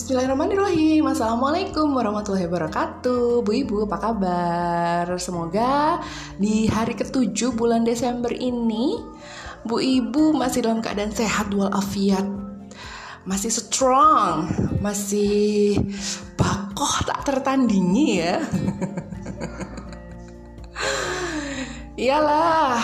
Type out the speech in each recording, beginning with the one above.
Bismillahirrahmanirrahim. Assalamualaikum warahmatullahi wabarakatuh. Bu Ibu apa kabar? Semoga di hari ketujuh bulan Desember ini Bu Ibu masih dalam keadaan sehat walafiat. Masih strong Masih bakoh tak tertandingi ya. Iyalah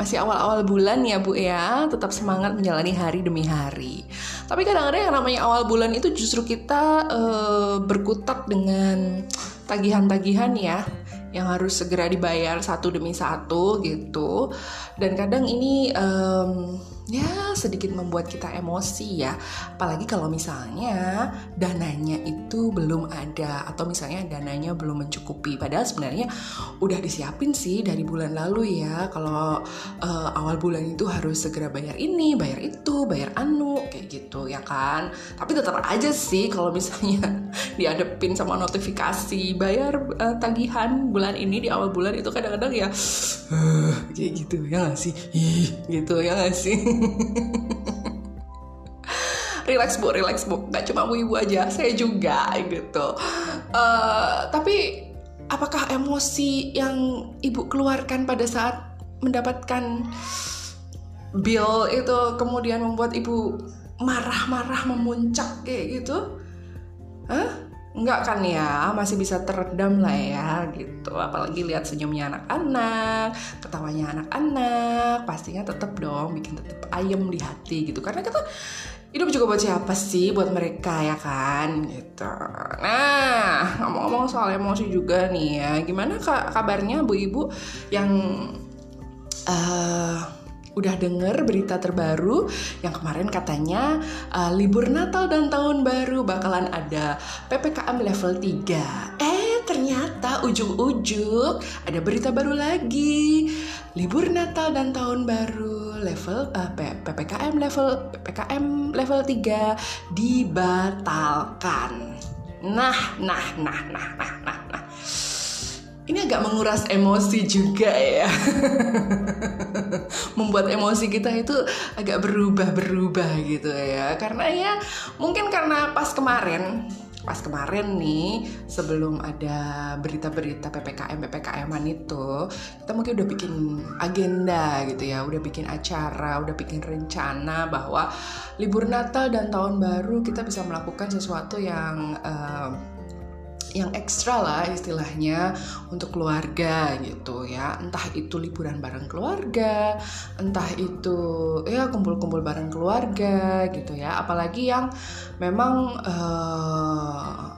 masih awal-awal bulan ya Bu ya, tetap semangat menjalani hari demi hari. Tapi kadang-kadang yang namanya awal bulan itu justru kita uh, berkutat dengan tagihan-tagihan ya yang harus segera dibayar satu demi satu gitu dan kadang ini um, ya sedikit membuat kita emosi ya. Apalagi kalau misalnya dananya itu belum ada atau misalnya dananya belum mencukupi. Padahal sebenarnya udah disiapin sih dari bulan lalu ya. Kalau uh, awal bulan itu harus segera bayar ini bayar itu bayar anu kayak gitu ya kan. Tapi tetap aja sih kalau misalnya diadepin sama notifikasi bayar uh, tagihan bulan ini di awal bulan itu kadang-kadang ya uh, kayak gitu ya gak sih? Ih, gitu ya gak sih relax bu, relax bu. Gak cuma bu ibu aja, saya juga gitu. Uh, tapi apakah emosi yang ibu keluarkan pada saat mendapatkan bill itu kemudian membuat ibu marah-marah memuncak kayak gitu? Hah? Enggak kan ya, masih bisa teredam lah ya gitu. Apalagi lihat senyumnya anak-anak, ketawanya anak-anak, pastinya tetap dong bikin tetap ayem di hati gitu. Karena kita hidup juga buat siapa sih? Buat mereka ya kan gitu. Nah, ngomong-ngomong soal emosi juga nih ya, gimana kabarnya Bu Ibu yang uh, udah denger berita terbaru yang kemarin katanya uh, libur Natal dan Tahun Baru bakalan ada PPKM level 3. Eh, ternyata ujung-ujung ada berita baru lagi. Libur Natal dan Tahun Baru level uh, PPKM level PPKM level 3 dibatalkan. Nah, nah, nah, nah, nah, nah. Ini agak menguras emosi juga ya. membuat emosi kita itu agak berubah-berubah gitu ya karena ya mungkin karena pas kemarin pas kemarin nih sebelum ada berita-berita ppkm ppkman itu kita mungkin udah bikin agenda gitu ya udah bikin acara udah bikin rencana bahwa libur Natal dan tahun baru kita bisa melakukan sesuatu yang uh, yang ekstra lah istilahnya untuk keluarga gitu ya. Entah itu liburan bareng keluarga entah itu ya kumpul-kumpul bareng keluarga gitu ya. Apalagi yang memang uh,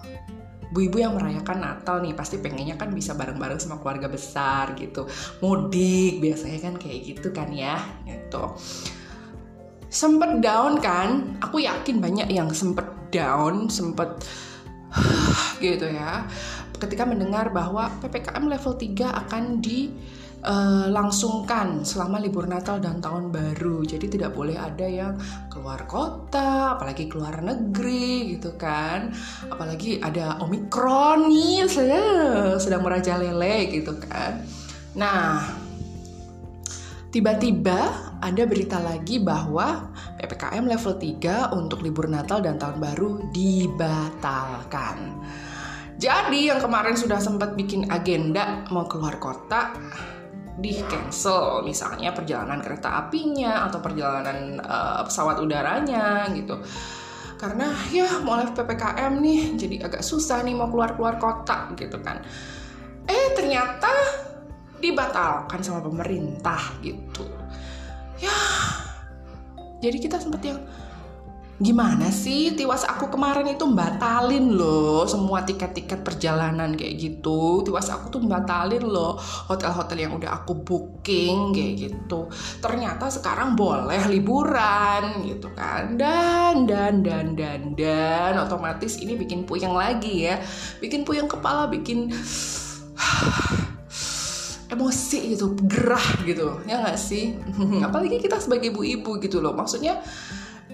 ibu-ibu yang merayakan Natal nih pasti pengennya kan bisa bareng-bareng sama keluarga besar gitu. Mudik biasanya kan kayak gitu kan ya gitu. Sempet down kan? Aku yakin banyak yang sempet down sempet gitu ya ketika mendengar bahwa PPKM level 3 akan di uh, langsungkan selama libur Natal dan Tahun Baru. Jadi tidak boleh ada yang keluar kota, apalagi keluar negeri gitu kan. Apalagi ada Omikron nih sedang merajalela gitu kan. Nah, tiba-tiba ada berita lagi bahwa PPKM level 3 untuk libur Natal dan Tahun Baru dibatalkan. Jadi yang kemarin sudah sempat bikin agenda mau keluar kota di cancel. Misalnya perjalanan kereta apinya atau perjalanan uh, pesawat udaranya gitu. Karena ya mulai ppkm nih jadi agak susah nih mau keluar keluar kota gitu kan. Eh ternyata dibatalkan sama pemerintah gitu. Ya jadi kita sempet yang gimana sih tiwas aku kemarin itu batalin loh semua tiket-tiket perjalanan kayak gitu. Tiwas aku tuh batalin loh hotel-hotel yang udah aku booking kayak gitu. Ternyata sekarang boleh liburan gitu kan. Dan dan dan dan dan otomatis ini bikin puyeng lagi ya. Bikin puyeng kepala bikin emosi gitu gerah gitu. Ya nggak sih? Apalagi kita sebagai ibu-ibu gitu loh. Maksudnya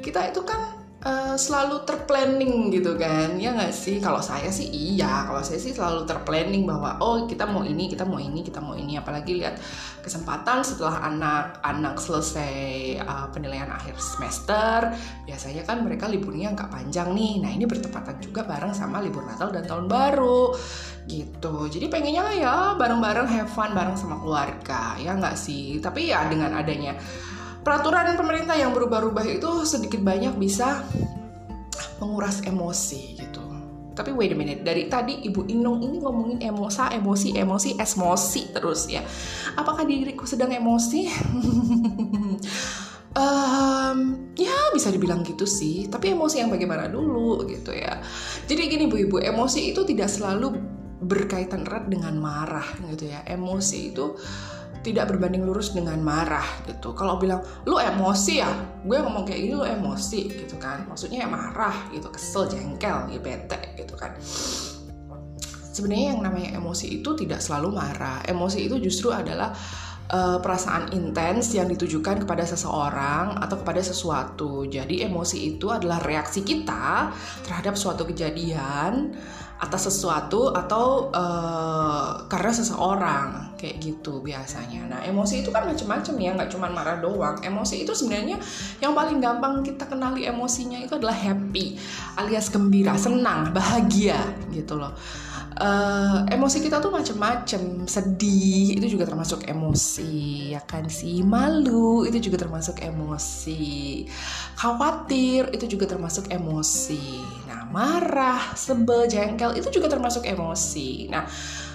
kita itu kan uh, selalu terplanning gitu kan ya nggak sih? Kalau saya sih iya kalau saya sih selalu terplanning bahwa oh kita mau ini kita mau ini kita mau ini. Apalagi lihat kesempatan setelah anak-anak selesai uh, penilaian akhir semester biasanya kan mereka liburnya nggak panjang nih. Nah ini bertepatan juga bareng sama libur Natal dan tahun baru gitu. Jadi pengennya ya bareng-bareng have fun bareng sama keluarga ya nggak sih? Tapi ya dengan adanya peraturan pemerintah yang berubah-ubah itu sedikit banyak bisa menguras emosi gitu. Tapi wait a minute, dari tadi Ibu Inung ini ngomongin emosa, emosi, emosi, esmosi terus ya. Apakah diriku sedang emosi? um, ya bisa dibilang gitu sih, tapi emosi yang bagaimana dulu gitu ya. Jadi gini Bu Ibu, emosi itu tidak selalu berkaitan erat dengan marah gitu ya. Emosi itu tidak berbanding lurus dengan marah gitu. Kalau bilang lu emosi ya, gue ngomong kayak gini lu emosi gitu kan. Maksudnya ya marah gitu, kesel, jengkel, ya bete gitu kan. Sebenarnya yang namanya emosi itu tidak selalu marah. Emosi itu justru adalah uh, perasaan intens yang ditujukan kepada seseorang atau kepada sesuatu. Jadi emosi itu adalah reaksi kita terhadap suatu kejadian atas sesuatu atau uh, karena seseorang kayak gitu biasanya. Nah emosi itu kan macam-macam ya, nggak cuma marah doang. Emosi itu sebenarnya yang paling gampang kita kenali emosinya itu adalah happy, alias gembira, senang, bahagia gitu loh uh, emosi kita tuh macem-macem. Sedih itu juga termasuk emosi ya kan sih? Malu itu juga termasuk emosi. Khawatir itu juga termasuk emosi. Nah marah sebel jengkel itu juga termasuk emosi. Nah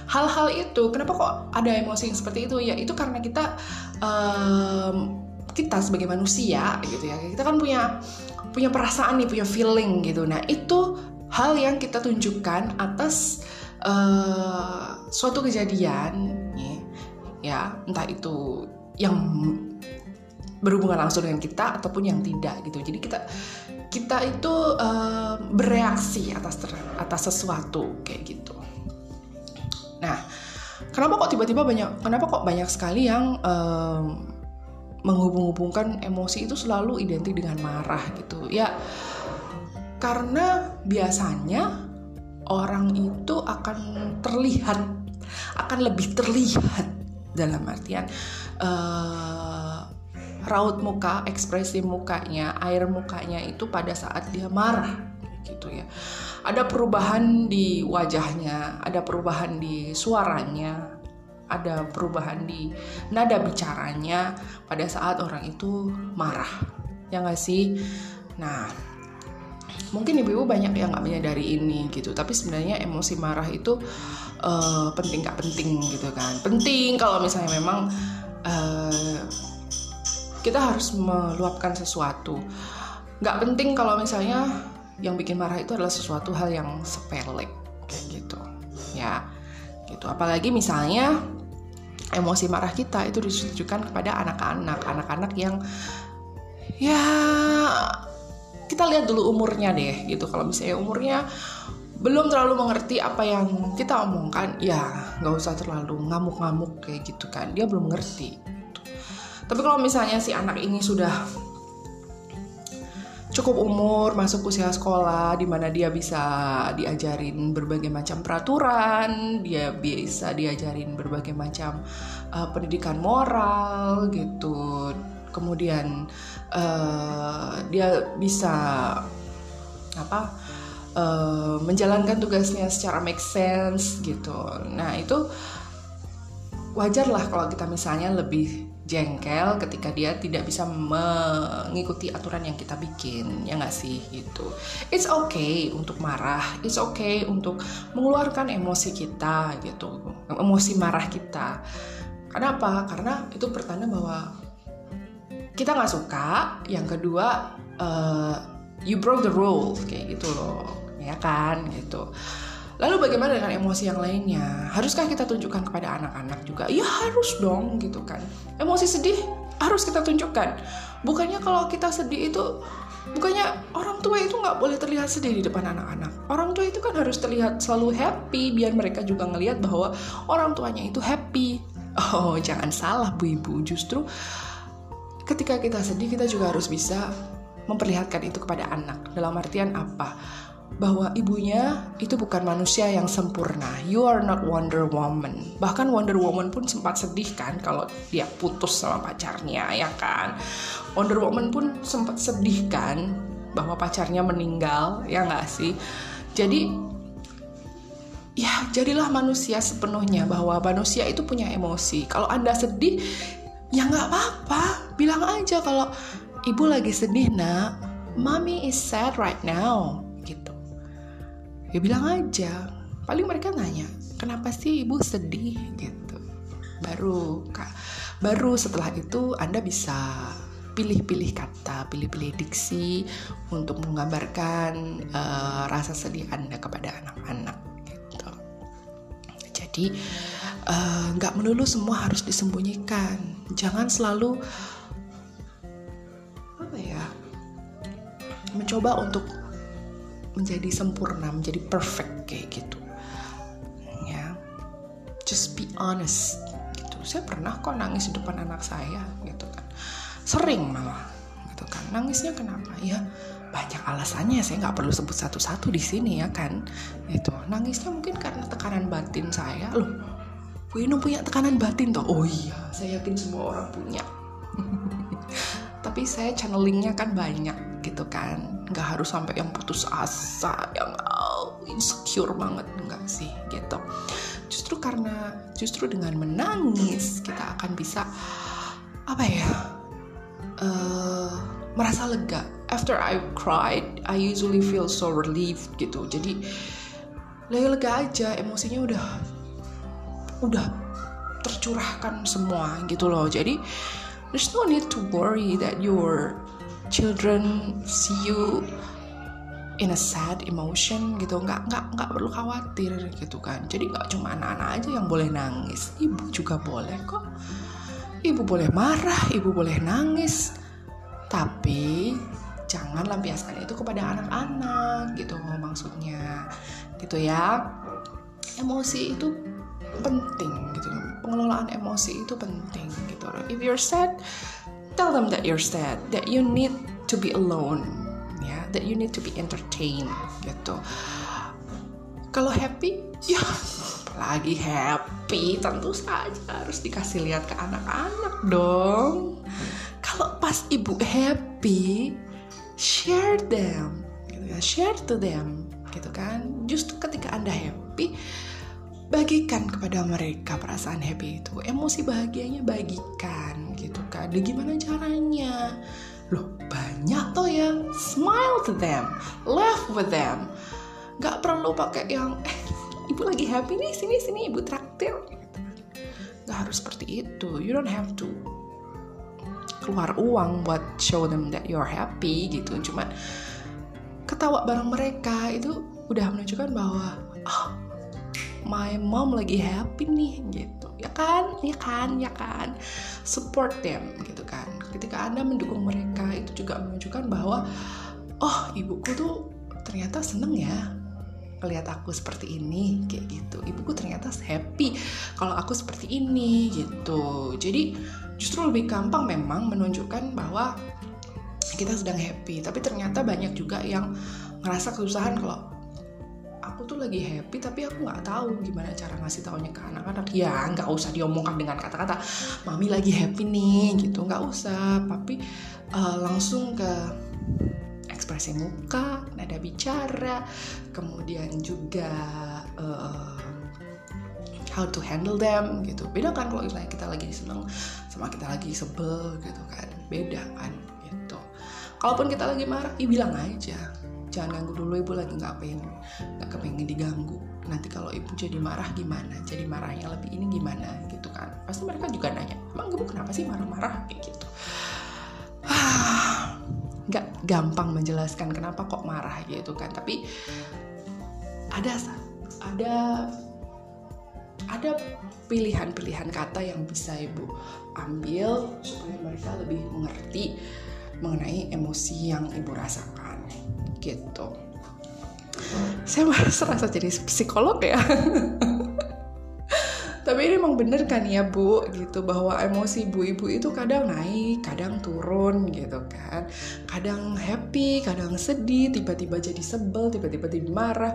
hal-hal itu kenapa kok ada emosi yang seperti itu? Ya itu karena kita um, kita sebagai manusia gitu ya. Kita kan punya punya perasaan nih punya feeling gitu. Nah itu hal yang kita tunjukkan atas uh, suatu kejadian ya, ya entah itu yang berhubungan langsung dengan kita ataupun yang tidak gitu. Jadi kita kita itu uh, bereaksi atas ter, atas sesuatu kayak gitu. Nah kenapa kok tiba-tiba banyak kenapa kok banyak sekali yang um, menghubung-hubungkan emosi itu selalu identik dengan marah gitu? Ya karena biasanya orang itu akan terlihat akan lebih terlihat dalam artian uh, raut muka, ekspresi mukanya, air mukanya itu pada saat dia marah gitu ya. Ada perubahan di wajahnya, ada perubahan di suaranya, ada perubahan di nada bicaranya pada saat orang itu marah. Ya nggak sih? Nah, mungkin ibu-ibu banyak yang nggak menyadari ini gitu tapi sebenarnya emosi marah itu uh, penting nggak penting gitu kan. Penting kalau misalnya memang uh, kita harus meluapkan sesuatu. Nggak penting kalau misalnya yang bikin marah itu adalah sesuatu hal yang sepele kayak gitu. Ya gitu. Apalagi misalnya emosi marah kita itu ditujukan kepada anak-anak anak-anak yang ya kita lihat dulu umurnya deh gitu. Kalau misalnya umurnya belum terlalu mengerti apa yang kita omongkan ya nggak usah terlalu ngamuk-ngamuk kayak gitu kan. Dia belum mengerti gitu. tapi kalau misalnya si anak ini sudah cukup umur masuk usia sekolah di mana dia bisa diajarin berbagai macam peraturan dia bisa diajarin berbagai macam uh, pendidikan moral gitu kemudian uh, dia bisa apa uh, menjalankan tugasnya secara make sense gitu. Nah itu wajar lah kalau kita misalnya lebih jengkel ketika dia tidak bisa mengikuti aturan yang kita bikin ya nggak sih gitu. It's okay untuk marah it's okay untuk mengeluarkan emosi kita gitu. Emosi marah kita. Kenapa karena itu pertanda bahwa kita nggak suka yang kedua uh, you broke the rules kayak gitu loh ya kan gitu. Lalu bagaimana dengan emosi yang lainnya? Haruskah kita tunjukkan kepada anak-anak juga? Ya harus dong gitu kan. Emosi sedih harus kita tunjukkan. Bukannya kalau kita sedih itu bukannya orang tua itu nggak boleh terlihat sedih di depan anak-anak. Orang tua itu kan harus terlihat selalu happy biar mereka juga ngelihat bahwa orang tuanya itu happy. Oh jangan salah bu ibu. Justru ketika kita sedih kita juga harus bisa memperlihatkan itu kepada anak. Dalam artian apa? bahwa ibunya itu bukan manusia yang sempurna. You are not Wonder Woman. Bahkan Wonder Woman pun sempat sedih kan kalau dia putus sama pacarnya, ya kan? Wonder Woman pun sempat sedih kan bahwa pacarnya meninggal, ya nggak sih? Jadi ya jadilah manusia sepenuhnya bahwa manusia itu punya emosi. Kalau anda sedih, ya nggak apa-apa. Bilang aja kalau ibu lagi sedih nak, mommy is sad right now, gitu. Ya bilang aja. Paling mereka nanya kenapa sih ibu sedih? gitu. Baru kak baru setelah itu anda bisa pilih-pilih kata, pilih-pilih diksi untuk menggambarkan uh, rasa sedih Anda kepada anak-anak gitu. Jadi eh, nggak uh, melulu semua harus disembunyikan. Jangan selalu mencoba untuk menjadi sempurna, menjadi perfect kayak gitu. Ya, just be honest. Gitu. Saya pernah kok nangis di depan anak saya, gitu kan. Sering malah, gitu kan. Nangisnya kenapa? Ya banyak alasannya. Saya nggak perlu sebut satu-satu di sini ya kan. Itu nangisnya mungkin karena tekanan batin saya. Loh, Bu Inu punya tekanan batin toh? Oh iya, saya yakin semua orang punya. Tapi saya channelingnya kan banyak gitu kan. Nggak harus sampai yang putus asa yang oh, insecure banget. Enggak sih gitu. Justru karena justru dengan menangis kita akan bisa apa ya uh, merasa lega. After I cried I usually feel so relieved gitu. Jadi lega-lega aja emosinya udah udah tercurahkan semua gitu loh. Jadi there's no need to worry that you're children see you in a sad emotion gitu. Nggak nggak nggak perlu khawatir gitu kan. Jadi nggak cuma anak-anak aja yang boleh nangis. Ibu juga boleh kok. Ibu boleh marah ibu boleh nangis. Tapi jangan lampiaskan itu kepada anak-anak gitu maksudnya. Gitu ya. Emosi itu penting gitu pengelolaan emosi itu penting gitu if you're sad tell them that you're sad, that you need to be alone, ya, yeah? that you need to be entertained gitu. Kalau happy, ya lagi happy, tentu saja harus dikasih lihat ke anak-anak dong. Kalau pas ibu happy, share them, gitu ya, share to them, gitu kan. Justru ketika anda happy, bagikan kepada mereka perasaan happy itu emosi bahagianya bagikan gitu kan. Dan gimana caranya? Loh banyak tuh yang smile to them laugh with them. Nggak perlu pakai yang eh, ibu lagi happy nih sini sini ibu traktir. Nggak harus seperti itu. You don't have to keluar uang buat show them that you're happy gitu. Cuman ketawa bareng mereka itu udah menunjukkan bahwa oh, my mom lagi happy nih gitu. Ya kan? Ya kan? Ya kan? Support them gitu kan. Ketika anda mendukung mereka itu juga menunjukkan bahwa oh ibuku tuh ternyata seneng ya melihat aku seperti ini kayak gitu. Ibuku ternyata happy kalau aku seperti ini gitu. Jadi justru lebih gampang memang menunjukkan bahwa kita sedang happy tapi ternyata banyak juga yang ngerasa kesusahan kalau aku tuh lagi happy tapi aku nggak tahu gimana cara ngasih taunya ke anak-anak. Ya nggak usah diomongkan dengan kata-kata mami lagi happy nih gitu. Nggak usah tapi uh, langsung ke ekspresi muka nada bicara kemudian juga uh, how to handle them gitu. Beda kan kalau kita lagi seneng sama kita lagi sebel gitu kan. Beda kan gitu. Kalaupun kita lagi marah ya bilang aja jangan ganggu dulu ibu lagi nggak pengen nggak kepengen diganggu. Nanti kalau ibu jadi marah gimana? Jadi marahnya lebih ini gimana? Gitu kan. Pasti mereka juga nanya emang ibu kenapa sih marah-marah? Kayak gitu. Nggak gampang menjelaskan kenapa kok marah gitu kan. Tapi ada ada ada pilihan-pilihan kata yang bisa ibu ambil supaya mereka lebih mengerti mengenai emosi yang ibu rasakan gitu. Saya merasa jadi psikolog ya. Tapi ini emang bener kan ya bu gitu bahwa emosi ibu-ibu itu kadang naik kadang turun gitu kan. Kadang happy kadang sedih tiba-tiba jadi sebel tiba-tiba jadi marah.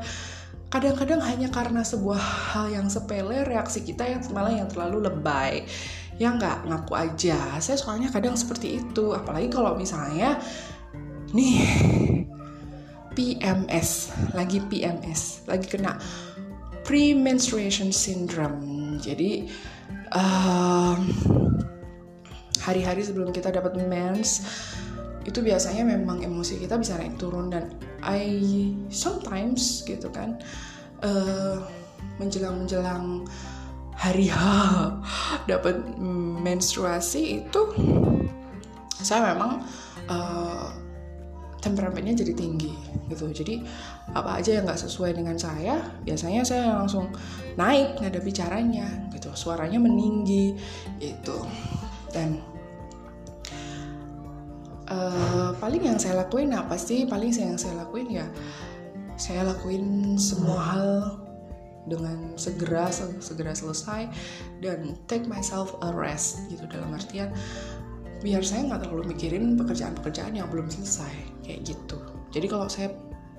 Kadang-kadang hanya karena sebuah hal yang sepele reaksi kita yang malah yang terlalu lebay. Ya nggak ngaku aja. Saya soalnya kadang seperti itu. Apalagi kalau misalnya nih PMS lagi PMS lagi kena premenstruation syndrome. Jadi hari hari-hari sebelum kita dapat mens itu biasanya memang emosi kita bisa naik turun dan I sometimes gitu kan uh, menjelang menjelang hari H dapat menstruasi itu saya memang uh, temperamennya jadi tinggi gitu. Jadi apa aja yang nggak sesuai dengan saya biasanya saya langsung naik nggak ada bicaranya gitu. Suaranya meninggi gitu. Dan uh, paling yang saya lakuin apa sih? Paling yang saya lakuin ya saya lakuin semua hal dengan segera segera selesai dan take myself a rest gitu. Dalam artian biar saya nggak terlalu mikirin pekerjaan-pekerjaan yang belum selesai kayak gitu. Jadi kalau saya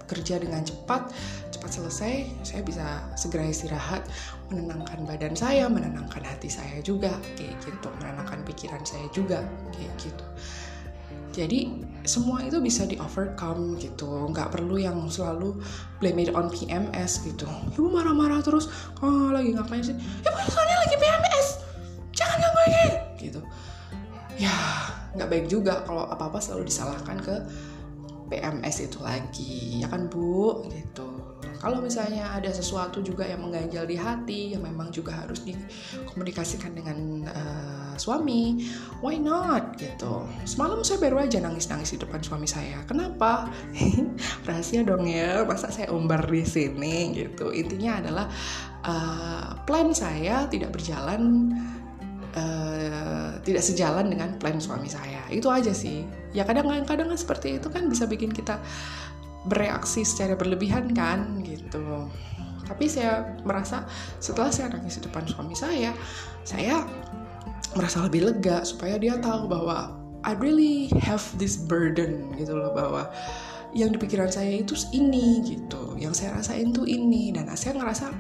kerja dengan cepat cepat selesai saya bisa segera istirahat menenangkan badan saya menenangkan hati saya juga kayak gitu. Menenangkan pikiran saya juga kayak gitu. Jadi semua itu bisa di overcome gitu. Nggak perlu yang selalu blame it on PMS gitu. Ibu marah-marah terus oh lagi ngapain sih? Ibu soalnya lagi PMS jangan ngapain gitu. Ya nggak baik juga kalau apa apa selalu disalahkan ke PMS itu lagi ya kan bu? Gitu. Kalau misalnya ada sesuatu juga yang mengganjal di hati yang memang juga harus dikomunikasikan dengan uh, suami why not? Gitu. Semalam saya baru aja nangis-nangis di depan suami saya. Kenapa? Rahasia dong ya masa saya umbar di sini? Gitu. Intinya adalah uh, plan saya tidak berjalan uh, tidak sejalan dengan plan suami saya. Itu aja sih. Ya kadang-kadang kan seperti itu kan bisa bikin kita bereaksi secara berlebihan kan gitu. Tapi saya merasa setelah saya nangis di depan suami saya saya merasa lebih lega supaya dia tahu bahwa I really have this burden gitu loh bahwa yang di pikiran saya itu ini gitu. Yang saya rasain tuh ini. Dan saya ngerasa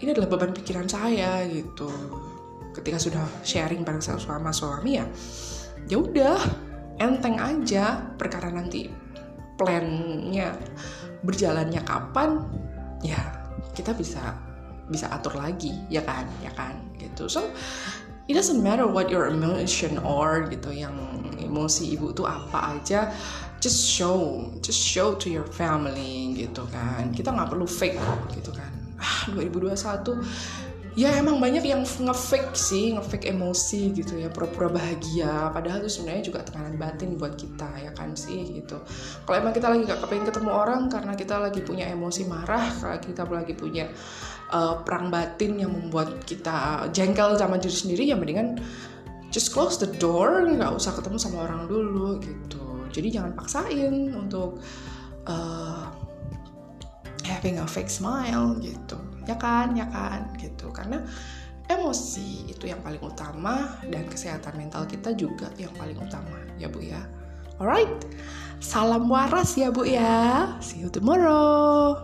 ini adalah beban pikiran saya gitu ketika sudah sharing bareng sama suami ya ya udah enteng aja. Perkara nanti plannya berjalannya kapan ya kita bisa bisa atur lagi ya kan ya kan gitu. So it doesn't matter what your emotion or gitu yang emosi ibu tuh apa aja. Just show just show to your family gitu kan. Kita nggak perlu fake gitu kan. Ah 2021 ya emang banyak yang ngefake sih ngefake emosi gitu ya pura-pura bahagia. Padahal itu sebenarnya juga tekanan batin buat kita ya kan sih gitu. Kalau emang kita lagi gak kepengen ketemu orang karena kita lagi punya emosi marah kalau kita lagi punya uh, perang batin yang membuat kita jengkel sama diri sendiri ya mendingan just close the door nggak usah ketemu sama orang dulu gitu. Jadi jangan paksain untuk uh, having a fake smile gitu ya kan ya kan gitu. Karena emosi itu yang paling utama dan kesehatan mental kita juga yang paling utama ya bu ya. Alright? Salam waras ya bu ya. See you tomorrow